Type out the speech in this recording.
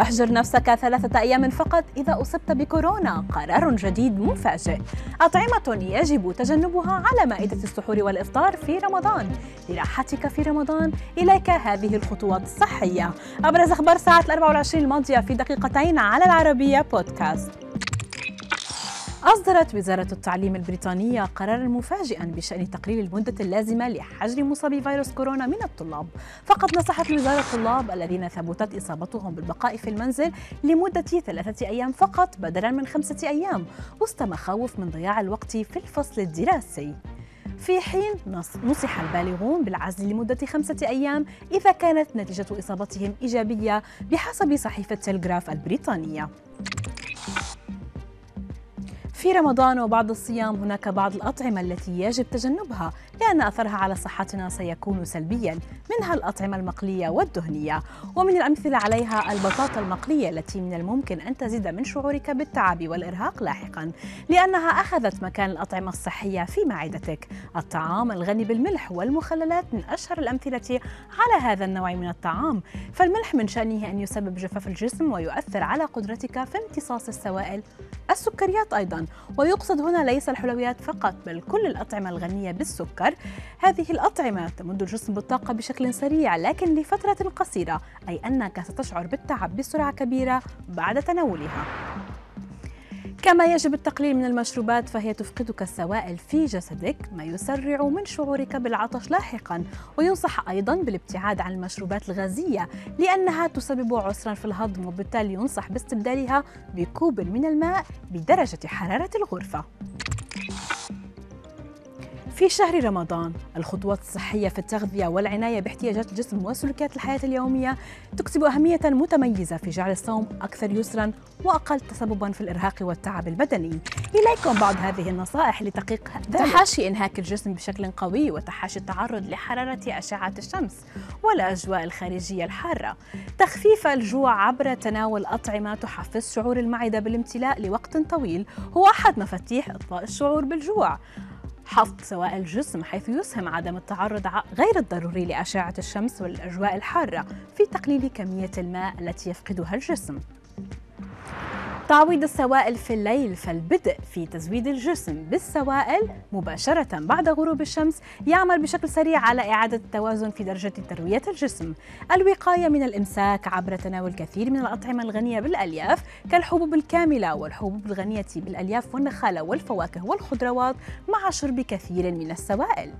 أحجر نفسك ثلاثة أيام فقط إذا أصبت بكورونا. قرار جديد مفاجئ أطعمة يجب تجنبها على مائدة السحور والإفطار في رمضان. لراحتك في رمضان. إليك هذه الخطوات الصحية. أبرز أخبار ساعة 24 الماضية في دقيقتين على العربية بودكاست أصدرت وزارة التعليم البريطانية قرارا مفاجئا بشأن تقليل المدة اللازمة لحجر مصابي فيروس كورونا من الطلاب. فقد نصحت الوزارة الطلاب الذين ثبتت إصابتهم بالبقاء في المنزل لمدة ثلاثة أيام فقط بدلا من خمسة أيام وسط مخاوف من ضياع الوقت في الفصل الدراسي. في حين نصح البالغون بالعزل لمدة خمسة أيام إذا كانت نتيجة إصابتهم إيجابية بحسب صحيفة تلغراف البريطانية. في رمضان وبعد الصيام هناك بعض الأطعمة التي يجب تجنبها لأن أثرها على صحتنا سيكون سلبيا منها الأطعمة المقلية والدهنية. ومن الأمثلة عليها البطاطا المقلية التي من الممكن أن تزيد من شعورك بالتعب والإرهاق لاحقا لأنها أخذت مكان الأطعمة الصحية في معدتك. الطعام الغني بالملح والمخللات من أشهر الأمثلة على هذا النوع من الطعام. فالملح من شأنه أن يسبب جفاف الجسم ويؤثر على قدرتك في امتصاص السوائل. السكريات أيضا ويقصد هنا ليس الحلويات فقط بل كل الأطعمة الغنية بالسكر. هذه الأطعمة تمد الجسم بالطاقة بشكل سريع لكن لفترة قصيرة أي أنك ستشعر بالتعب بسرعة كبيرة بعد تناولها. كما يجب التقليل من المشروبات فهي تفقدك السوائل في جسدك ما يسرع من شعورك بالعطش لاحقا وينصح أيضا بالابتعاد عن المشروبات الغازية لأنها تسبب عسرا في الهضم وبالتالي ينصح باستبدالها بكوب من الماء بدرجة حرارة الغرفة. في شهر رمضان الخطوات الصحية في التغذية والعناية باحتياجات الجسم وسلوكيات الحياة اليومية تكسب أهمية متميزة في جعل الصوم أكثر يسرا وأقل تسببا في الإرهاق والتعب البدني. إليكم بعض هذه النصائح لتحقيق تحاشي إنهاك الجسم بشكل قوي وتحاشي التعرض لحرارة أشعة الشمس والأجواء الخارجية الحارة. تخفيف الجوع عبر تناول أطعمة تحفز شعور المعدة بالامتلاء لوقت طويل. هو أحد مفاتيح إطفاء الشعور بالجوع. حفظ سوائل الجسم حيث يسهم عدم التعرض غير الضروري لأشعة الشمس والأجواء الحارة في تقليل كمية الماء التي يفقدها الجسم. تعويض السوائل في الليل فالبدء في تزويد الجسم بالسوائل مباشرة بعد غروب الشمس يعمل بشكل سريع على إعادة التوازن في درجة تروية الجسم. الوقاية من الإمساك عبر تناول كثير من الأطعمة الغنية بالألياف كالحبوب الكاملة والحبوب الغنية بالألياف والنخالة والفواكه والخضروات مع شرب كثير من السوائل.